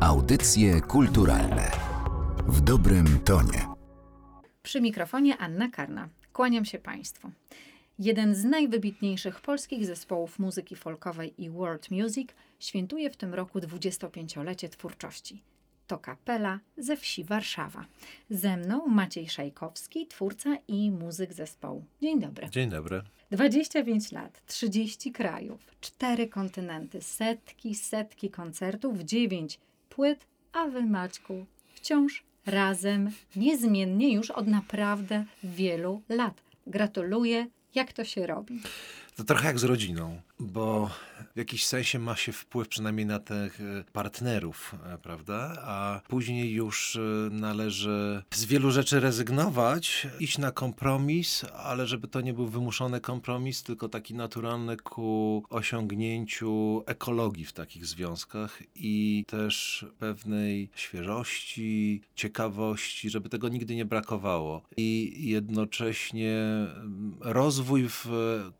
Audycje kulturalne w dobrym tonie. Przy mikrofonie Anna Karna. Kłaniam się Państwu. Jeden z najwybitniejszych polskich zespołów muzyki folkowej i world music świętuje w tym roku 25-lecie twórczości. To kapela ze wsi Warszawa. Ze mną Maciej Szajkowski, twórca i muzyk zespołu. Dzień dobry. Dzień dobry. 25 lat, 30 krajów, 4 kontynenty, setki, setki koncertów, 9 płyt, a wy Maćku wciąż razem, niezmiennie już od naprawdę wielu lat. Gratuluję, jak to się robi. To trochę jak z rodziną, bo w jakiś sensie ma się wpływ przynajmniej na tych e, partnerów, e, prawda? A później już e, należy z wielu rzeczy rezygnować, iść na kompromis, ale żeby to nie był wymuszony kompromis, tylko taki naturalny ku osiągnięciu ekologii w takich związkach i też pewnej świeżości, ciekawości, żeby tego nigdy nie brakowało. I jednocześnie mm, rozwój, w,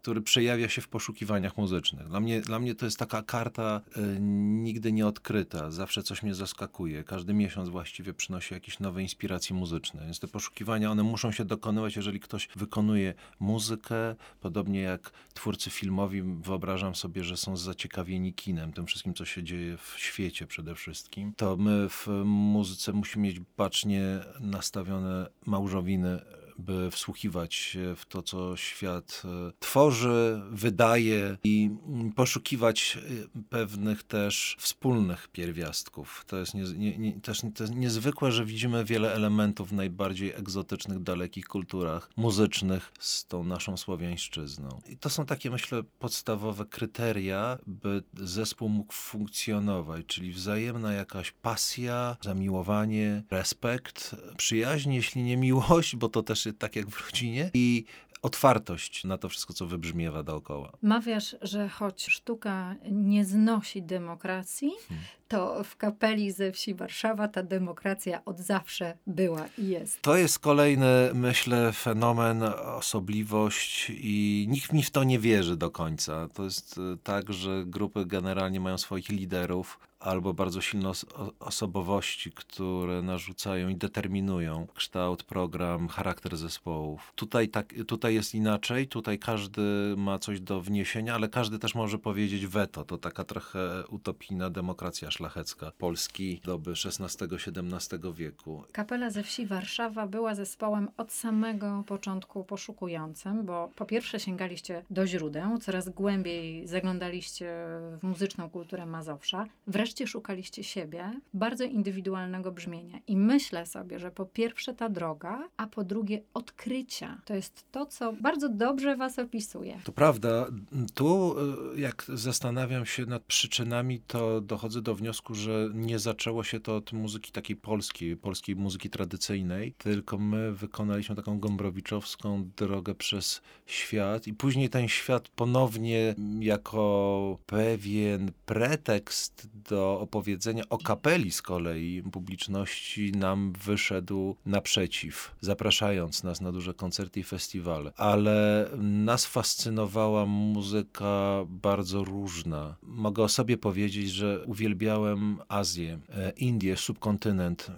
który przejawia się w poszukiwaniach muzycznych. Dla mnie, dla mnie to jest taka karta y, nigdy nie odkryta. Zawsze coś mnie zaskakuje. Każdy miesiąc właściwie przynosi jakieś nowe inspiracje muzyczne. Więc te poszukiwania, one muszą się dokonywać, jeżeli ktoś wykonuje muzykę, podobnie jak twórcy filmowi, wyobrażam sobie, że są zaciekawieni kinem, tym wszystkim, co się dzieje w świecie przede wszystkim. To my w muzyce musimy mieć bacznie nastawione małżowiny by wsłuchiwać się w to, co świat e, tworzy, wydaje i mm, poszukiwać e, pewnych też wspólnych pierwiastków. To jest, nie, nie, nie, też to jest niezwykłe, że widzimy wiele elementów w najbardziej egzotycznych, dalekich kulturach muzycznych z tą naszą słowiańszczyzną. I to są takie, myślę, podstawowe kryteria, by zespół mógł funkcjonować, czyli wzajemna jakaś pasja, zamiłowanie, respekt, przyjaźń, jeśli nie miłość, bo to też tak jak w rodzinie i otwartość na to wszystko, co wybrzmiewa dookoła. Mawiasz, że choć sztuka nie znosi demokracji, hmm. to w kapeli ze wsi Warszawa ta demokracja od zawsze była i jest. To jest kolejny, myślę, fenomen, osobliwość i nikt mi w to nie wierzy do końca. To jest e, tak, że grupy generalnie mają swoich liderów, albo bardzo silne os osobowości, które narzucają i determinują kształt, program, charakter zespołów. Tutaj, tak, tutaj jest inaczej, tutaj każdy ma coś do wniesienia, ale każdy też może powiedzieć weto. To taka trochę utopijna demokracja szlachecka Polski doby XVI-XVII wieku. Kapela ze wsi Warszawa była zespołem od samego początku poszukującym, bo po pierwsze sięgaliście do źródeł, coraz głębiej zaglądaliście w muzyczną kulturę Mazowsza, wreszcie wreszcie szukaliście siebie, bardzo indywidualnego brzmienia. I myślę sobie, że po pierwsze ta droga, a po drugie odkrycia. To jest to, co bardzo dobrze was opisuje. To prawda. Tu, e, jak zastanawiam się nad przyczynami, to dochodzę do wniosku, że nie zaczęło się to od muzyki takiej polskiej, polskiej muzyki tradycyjnej, tylko my wykonaliśmy taką gombrowiczowską drogę przez świat i później ten świat ponownie jako pewien pretekst do do opowiedzenia o kapeli z kolei publiczności nam wyszedł naprzeciw, zapraszając nas na duże koncerty i festiwale. Ale nas fascynowała muzyka bardzo różna. Mogę o sobie powiedzieć, że uwielbiałem Azję, e, Indię, subkontynent,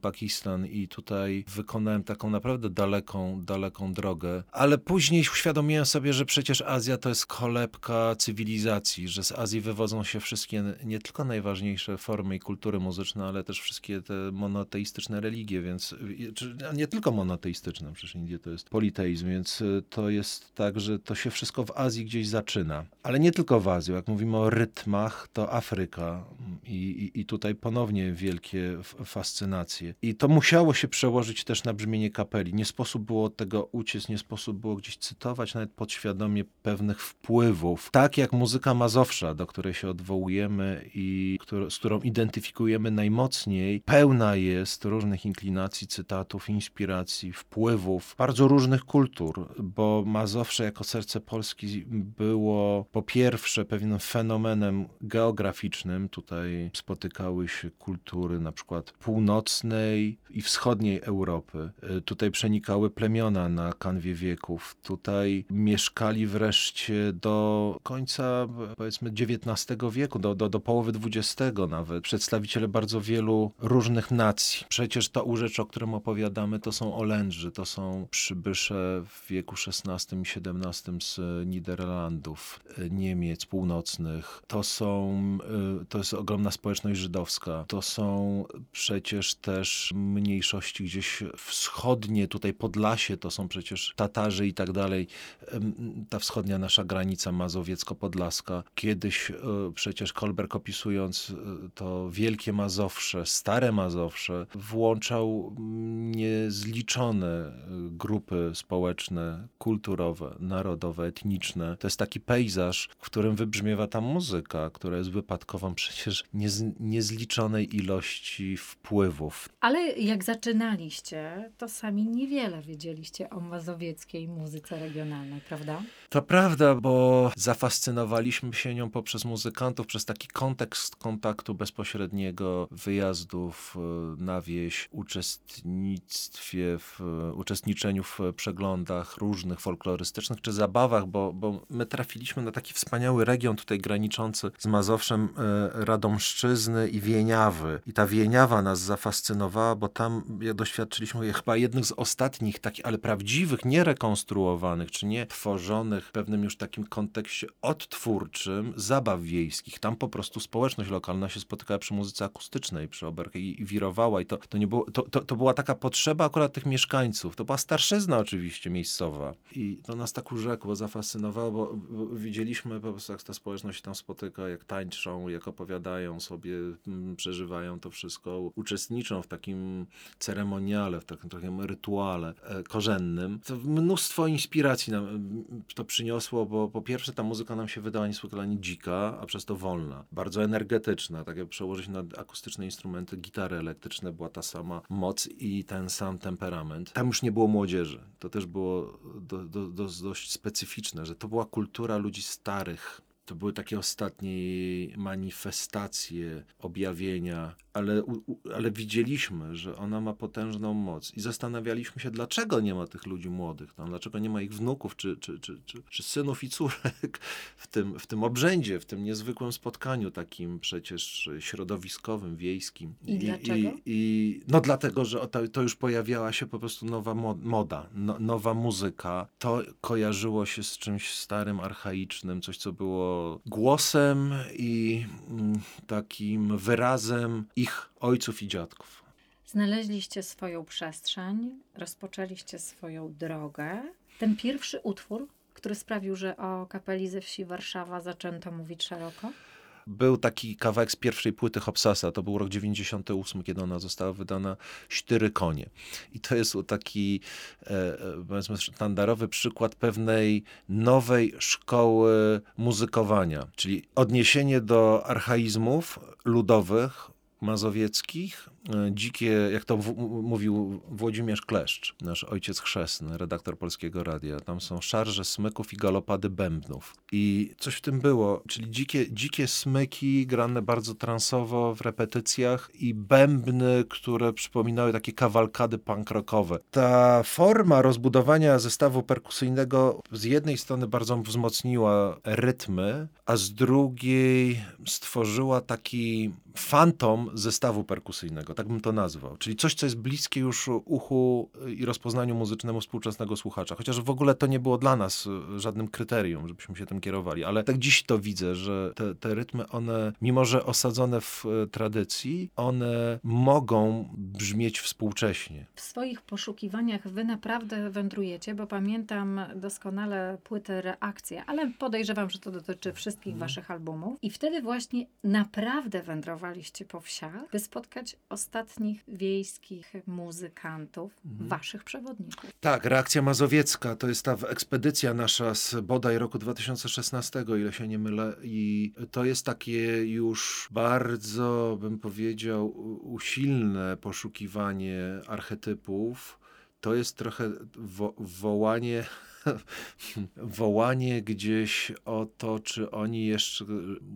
Pakistan i tutaj wykonałem taką naprawdę daleką, daleką drogę. Ale później uświadomiłem sobie, że przecież Azja to jest kolebka cywilizacji, że z Azji wywodzą się wszystkie nie tylko najważniejsze najważniejsze formy i kultury muzyczne, ale też wszystkie te monoteistyczne religie, więc nie tylko monoteistyczne, przecież Indie to jest politeizm, więc y, to jest tak, że to się wszystko w Azji gdzieś zaczyna. Ale nie tylko w Azji, jak mówimy o rytmach, to Afryka i, i, i tutaj ponownie wielkie fascynacje. I to musiało się przełożyć też na brzmienie kapeli. Nie sposób było tego uciec, nie sposób było gdzieś cytować nawet podświadomie pewnych wpływów. Tak jak muzyka mazowsza, do której się odwołujemy i z którą identyfikujemy najmocniej, pełna jest różnych inklinacji, cytatów, inspiracji, wpływów bardzo różnych kultur, bo Mazowsze jako serce Polski było po pierwsze pewnym fenomenem geograficznym, tutaj spotykały się kultury na przykład północnej i wschodniej Europy. Y, tutaj przenikały plemiona na kanwie wieków. Tutaj mieszkali wreszcie do końca powiedzmy XIX wieku, do, do, do połowy XX nawet, przedstawiciele bardzo wielu różnych nacji. Przecież to urzecz, o którym opowiadamy, to są Olędrzy, to są przybysze w wieku XVI i XVII z Niderlandów, y, Niemiec północnych. To są, y, to jest ogromna społeczność żydowska. To są przecież też mniejszości gdzieś wschodnie, tutaj Podlasie, to są przecież Tatarzy i tak dalej. Ta wschodnia nasza granica mazowiecko-podlaska. Kiedyś y, przecież Kolberg opisując to wielkie Mazowsze, stare Mazowsze, włączał niezliczone grupy społeczne, kulturowe, narodowe, etniczne. To jest taki pejzaż, w którym wybrzmiewa ta muzyka, która jest wypadkową przecież niez, niezliczonej ilości wpływów. Ale jak zaczynaliście, to sami niewiele wiedzieliście o mazowieckiej muzyce regionalnej, prawda? To prawda, bo zafascynowaliśmy się nią poprzez muzykantów, przez taki kontekst kontaktu bezpośredniego, wyjazdów e, na wieś, uczestnictwie w, uczestniczeniu w przeglądach różnych folklorystycznych czy zabawach, bo, bo my trafiliśmy na taki wspaniały region tutaj graniczący z Mazowszem e, Radomszczyzny i Wieniawy. I ta Wieniawa nas zafascynowała, bo tam doświadczyliśmy chyba jednych z ostatnich takich, ale prawdziwych, nie rekonstruowanych, czy nie tworzonych w pewnym już takim kontekście odtwórczym zabaw wiejskich. Tam po prostu społeczność lokalna się spotykała przy muzyce akustycznej, przy oberkach i, i wirowała i to, to, nie było, to, to, to była taka potrzeba akurat tych mieszkańców. To była starszyzna oczywiście miejscowa. I to nas tak urzekło, zafascynowało, bo, bo widzieliśmy po prostu jak ta społeczność się tam spotyka, jak tańczą, jak opowiadają sobie, mm, przeżywają to wszystko, uczestniczą w takim ceremoniale, w takim, takim rytuale e, korzennym. To mnóstwo inspiracji nam to przyniosło, bo po pierwsze ta muzyka nam się wydała niesłychanie dzika, a przez to wolna, bardzo energetyczna, tak jak przełożyć na akustyczne instrumenty, gitary elektryczne była ta sama moc i ten sam temperament. Tam już nie było młodzieży. To też było do, do, do, dość specyficzne, że to była kultura ludzi starych, to były takie ostatnie manifestacje, objawienia, ale, ale widzieliśmy, że ona ma potężną moc i zastanawialiśmy się, dlaczego nie ma tych ludzi młodych, tam, dlaczego nie ma ich wnuków, czy, czy, czy, czy, czy synów i córek w tym, w tym obrzędzie, w tym niezwykłym spotkaniu takim przecież środowiskowym, wiejskim. I, I dlaczego? I, I, no dlatego, że to, to, już pojawiała się po prostu nowa moda, no, nowa muzyka. To kojarzyło się z czymś starym, archaicznym, coś, co było głosem i mm, takim wyrazem ich ojców i dziadków. Znaleźliście swoją przestrzeń, rozpoczęliście swoją drogę. Ten pierwszy utwór, który sprawił, że o kapeli ze wsi Warszawa zaczęto mówić szeroko? Był taki kawałek z pierwszej płyty Hopsasa, to był rok 98, kiedy ona została wydana, Cztery konie. I to jest taki, e, e, powiedzmy, sztandarowy przykład pewnej nowej szkoły muzykowania, czyli odniesienie do archaizmów ludowych, mazowieckich, dzikie, jak to mówił Włodzimierz Kleszcz, nasz ojciec chrzestny, redaktor Polskiego Radia. Tam są szarże smyków i galopady bębnów. I coś w tym było, czyli dzikie, dzikie smyki grane bardzo transowo w repetycjach i bębny, które przypominały takie kawalkady punk rockowe. Ta forma rozbudowania zestawu perkusyjnego z jednej strony bardzo wzmocniła rytmy, a z drugiej stworzyła taki fantom zestawu perkusyjnego, tak bym to nazwał. Czyli coś, co jest bliskie już uchu i rozpoznaniu muzycznemu współczesnego słuchacza. Chociaż w ogóle to nie było dla nas e, żadnym kryterium, żebyśmy się tym kierowali. Ale tak dziś to widzę, że te, te rytmy, one, mimo że osadzone w e, tradycji, one mogą brzmieć współcześnie. W swoich poszukiwaniach wy naprawdę wędrujecie, bo pamiętam doskonale płytę Reakcja, ale podejrzewam, że to dotyczy wszystkich hmm. waszych albumów. I wtedy właśnie naprawdę wędrowaliście po wsiach, by spotkać ostatnich wiejskich muzykantów, mhm. waszych przewodników. Tak, reakcja mazowiecka to jest ta ekspedycja nasza z bodaj roku 2016, ile się nie mylę, i to jest takie już bardzo, bym powiedział, usilne poszukiwanie archetypów. To jest trochę wo wołanie wołanie gdzieś o to, czy oni jeszcze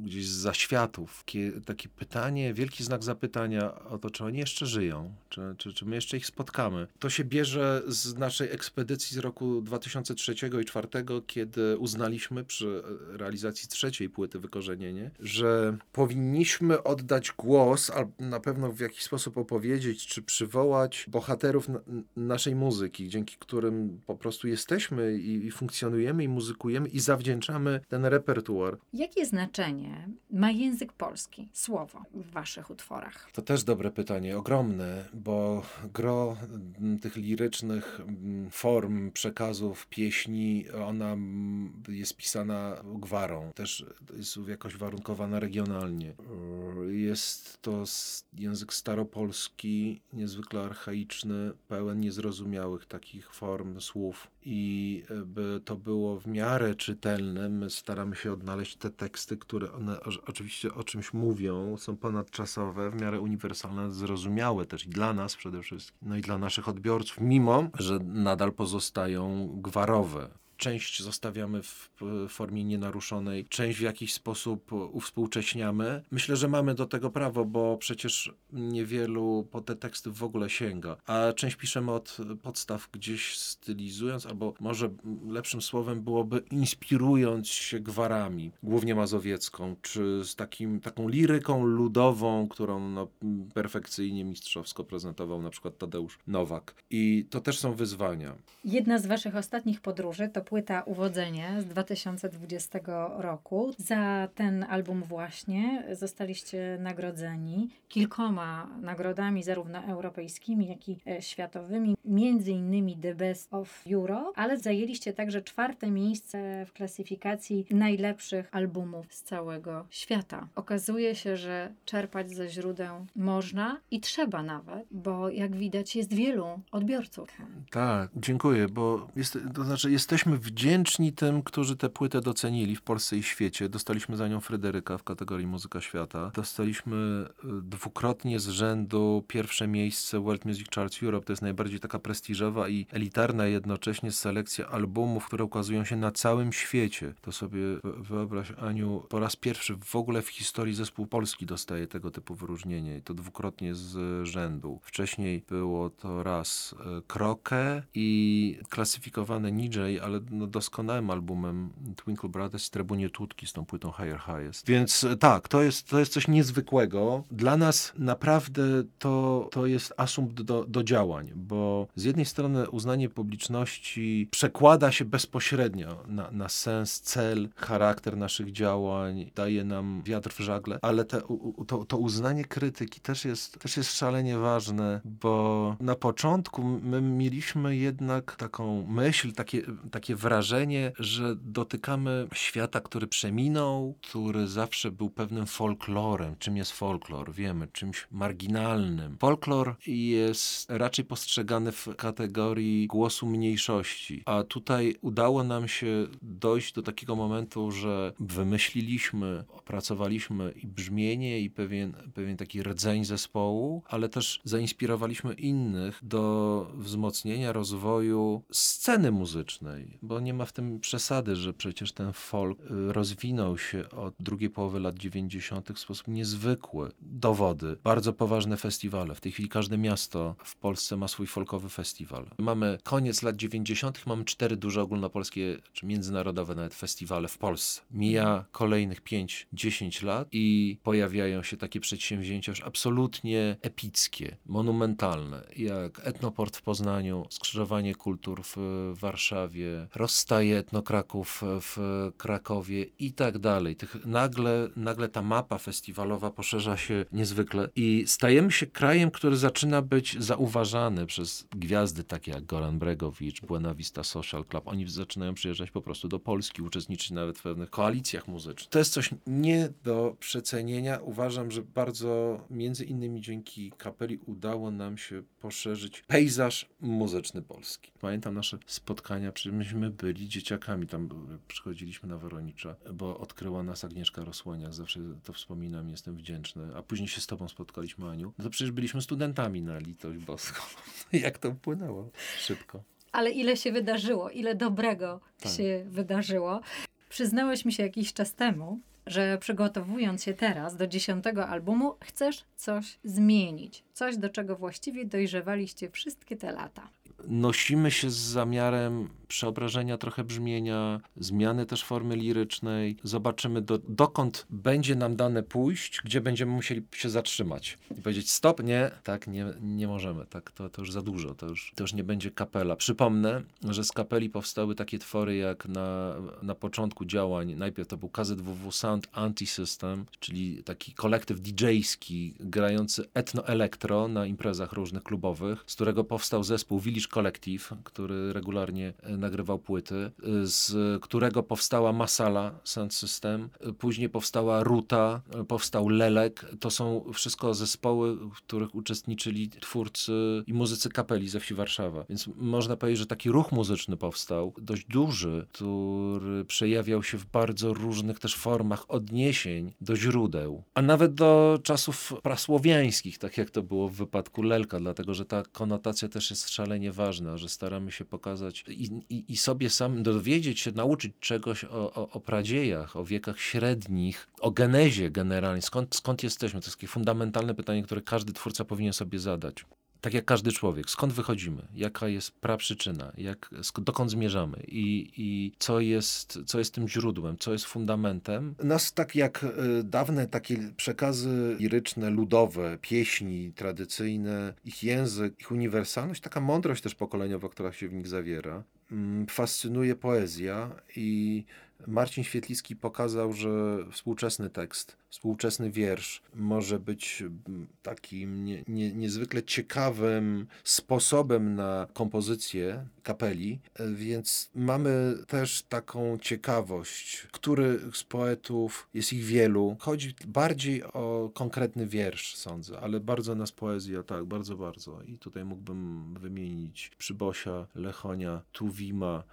gdzieś z zaświatów, takie pytanie, wielki znak zapytania o to, czy oni jeszcze żyją, czy, czy, czy my jeszcze ich spotkamy. To się bierze z naszej ekspedycji z roku 2003 i 2004, kiedy uznaliśmy przy realizacji trzeciej płyty Wykorzenienie, że powinniśmy oddać głos, a na pewno w jakiś sposób opowiedzieć, czy przywołać bohaterów naszej muzyki, dzięki którym po prostu jesteśmy i, i funkcjonujemy i muzykujemy i zawdzięczamy ten repertuar. Jakie znaczenie ma język polski, słowo w waszych utworach? To też dobre pytanie, ogromne, bo gro tych lirycznych form, przekazów, pieśni, ona jest pisana gwarą, też jest jakoś warunkowana regionalnie. Jest to język staropolski, niezwykle archaiczny, pełen niezrozumiałych takich form, słów i by to było w miarę czytelne, my staramy się odnaleźć te teksty, które one oczywiście o czymś mówią, są ponadczasowe, w miarę uniwersalne, zrozumiałe też i dla nas przede wszystkim, no i dla naszych odbiorców, mimo że nadal pozostają gwarowe część zostawiamy w formie nienaruszonej, część w jakiś sposób uwspółcześniamy. Myślę, że mamy do tego prawo, bo przecież niewielu po te teksty w ogóle sięga, a część piszemy od podstaw gdzieś stylizując, albo może lepszym słowem byłoby inspirując się gwarami, głównie mazowiecką, czy z takim, taką liryką ludową, którą no, perfekcyjnie mistrzowsko prezentował na przykład Tadeusz Nowak. I to też są wyzwania. Jedna z waszych ostatnich podróży to płyta Uwodzenie z 2020 roku. Za ten album właśnie zostaliście nagrodzeni kilkoma nagrodami, zarówno europejskimi, jak i e, światowymi, między innymi The Best of Euro, ale zajęliście także czwarte miejsce w klasyfikacji najlepszych albumów z całego świata. Okazuje się, że czerpać ze źródeł można i trzeba nawet, bo jak widać jest wielu odbiorców. Tak, dziękuję, bo jest, to znaczy jesteśmy wdzięczni tym, którzy tę płytę docenili w Polsce i świecie. Dostaliśmy za nią Fryderyka w kategorii Muzyka Świata. Dostaliśmy e, dwukrotnie z rzędu pierwsze miejsce World Music Charts Europe. To jest najbardziej taka prestiżowa i elitarna jednocześnie selekcja albumów, które ukazują się na całym świecie. To sobie wyobraź, Aniu, po raz pierwszy w ogóle w historii zespół polski dostaje tego typu wyróżnienie i to dwukrotnie z rzędu. Wcześniej było to raz e, Krokę i klasyfikowane NJ, ale no doskonałym albumem Twinkle Brothers w Trybunie Tutki z tą płytą Higher Highest. Więc e, tak, to jest, to jest coś niezwykłego. Dla nas naprawdę to, to jest asumpt do, do działań, bo z jednej strony uznanie publiczności przekłada się bezpośrednio na, na sens, cel, charakter naszych działań, daje nam wiatr w żagle, ale te, to, to uznanie krytyki też jest, też jest szalenie ważne, bo na początku my mieliśmy jednak taką myśl, takie, takie wrażenie, że dotykamy świata, który przeminął, który zawsze był pewnym folklorem. Czym jest folklor? Wiemy, czymś marginalnym. Folklor jest raczej postrzegany w kategorii głosu mniejszości, a tutaj udało nam się dojść do takiego momentu, że wymyśliliśmy, opracowaliśmy i brzmienie, i pewien, pewien taki rdzeń zespołu, ale też zainspirowaliśmy innych do wzmocnienia rozwoju sceny muzycznej, bo nie ma w tym przesady, że przecież ten folk y, rozwinął się od drugiej połowy lat 90. w sposób niezwykły. Dowody, bardzo poważne festiwale. W tej chwili każde miasto w Polsce ma swój folkowy festiwal. Mamy koniec lat 90., mamy cztery duże ogólnopolskie, czy międzynarodowe nawet festiwale w Polsce. Mija kolejnych 5-10 lat i pojawiają się takie przedsięwzięcia już absolutnie epickie, monumentalne, jak Etnoport w Poznaniu, Skrzyżowanie Kultur w Warszawie, rozstaje etnokraków w Krakowie i tak dalej. Tych nagle, nagle ta mapa festiwalowa poszerza się niezwykle i stajemy się krajem, który zaczyna być zauważany przez gwiazdy takie jak Goran Bregowicz, Buena Vista Social Club. Oni zaczynają przyjeżdżać po prostu do Polski, uczestniczyć nawet w pewnych koalicjach muzycznych. To jest coś nie do przecenienia. Uważam, że bardzo między innymi dzięki kapeli udało nam się poszerzyć pejzaż muzyczny Polski. Pamiętam nasze spotkania, przecież myśmy byli dzieciakami, tam przychodziliśmy na Woronicza, bo odkryła nas Agnieszka Rosłoniak, zawsze to wspominam, jestem wdzięczny, a później się z tobą spotkaliśmy, Aniu. No to przecież byliśmy studentami na litość boską. Jak to płynęło szybko. Ale ile się wydarzyło, ile dobrego Tak. się wydarzyło. Przyznałeś mi się jakiś czas temu, że przygotowując się teraz do dziesiątego albumu, chcesz coś zmienić. Coś, do czego właściwie dojrzewaliście wszystkie te lata. Nosimy się z zamiarem przeobrażenia trochę brzmienia, zmiany też formy lirycznej. Zobaczymy, do, dokąd będzie nam dane pójść, gdzie będziemy musieli się zatrzymać i powiedzieć: Stop, nie, tak, nie, nie możemy, tak, to, to już za dużo, to już, to już nie będzie kapela. Przypomnę, że z kapeli powstały takie twory, jak na, na początku działań. Najpierw to był KZWW Sound Anti-System, czyli taki kolektyw DJ-ski grający etno-elektro na imprezach różnych klubowych, z którego powstał zespół Village Collective, który regularnie e, nagrywał płyty, e, z którego powstała Masala Sound System, e, później powstała Ruta, powstał Lelek. To są wszystko zespoły, w których uczestniczyli twórcy i muzycy kapeli ze wsi Warszawa. Więc można powiedzieć, że taki ruch muzyczny powstał, dość duży, który przejawiał się w bardzo różnych też formach odniesień do źródeł, a nawet do czasów prasłowiańskich, tak jak to było w wypadku Lelka, dlatego że ta konotacja też jest szalenie ważna, że staramy się pokazać i, i, i sobie samym dowiedzieć się, nauczyć czegoś o, o, o pradziejach, o wiekach średnich, o genezie generalnie, skąd, skąd jesteśmy. To jest takie fundamentalne pytanie, które każdy twórca powinien sobie zadać. Tak jak każdy człowiek, skąd wychodzimy, jaka jest praprzyczyna, jak, dokąd zmierzamy i, i co, jest, co jest tym źródłem, co jest fundamentem. Nas tak jak y, dawne takie przekazy liryczne, ludowe, pieśni tradycyjne, ich język, ich uniwersalność, taka mądrość też pokoleniowa, która się w nich zawiera, mm, fascynuje poezja i Marcin Świetlicki pokazał, że współczesny tekst, współczesny wiersz może być mm, takim nie, nie, niezwykle ciekawym sposobem na kompozycję kapeli, e, więc mamy też taką ciekawość, który z poetów, jest ich wielu, chodzi bardziej o konkretny wiersz, sądzę, ale bardzo nas poezja, tak, bardzo, bardzo. I tutaj mógłbym wymienić Przybosia, Lechonia, Tuwima,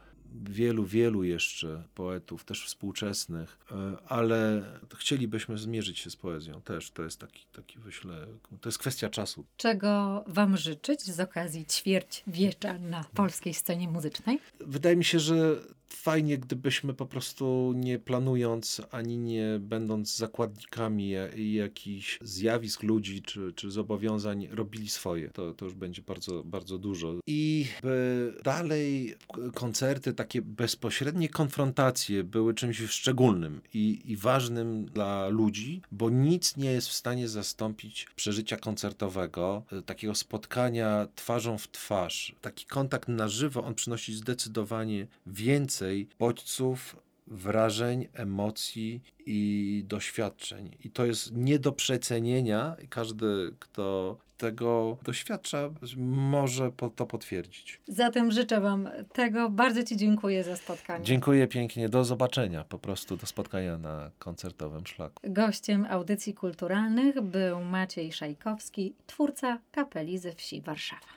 wielu, wielu jeszcze poetów, też współczesnych, e, ale chcielibyśmy zmierzyć się z poezją też. To jest taki, taki myślę, to jest kwestia czasu. Czego Wam życzyć z okazji ćwierć wiecza na polskiej scenie muzycznej? Wydaje mi się, że fajnie, gdybyśmy po prostu nie planując, ani nie będąc zakładnikami ja- jakichś zjawisk ludzi czy, czy zobowiązań, robili swoje. To, to już będzie bardzo, bardzo dużo. I by dalej koncerty, takie bezpośrednie konfrontacje były czymś szczególnym i, i ważnym dla ludzi, bo nic nie jest w stanie zastąpić przeżycia koncertowego, e, takiego spotkania twarzą w twarz. Taki kontakt na żywo, on przynosi zdecydowanie więcej bodźców, wrażeń, emocji i doświadczeń. I to jest nie do przecenienia. I każdy, kto tego doświadcza, może to potwierdzić. Zatem życzę Wam tego. Bardzo Ci dziękuję za spotkanie. Dziękuję pięknie. Do zobaczenia. Po prostu do spotkania na koncertowym szlaku. Gościem audycji kulturalnych był Maciej Szajkowski, twórca kapeli ze wsi Warszawa.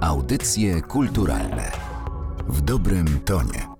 Audycje kulturalne w dobrym tonie.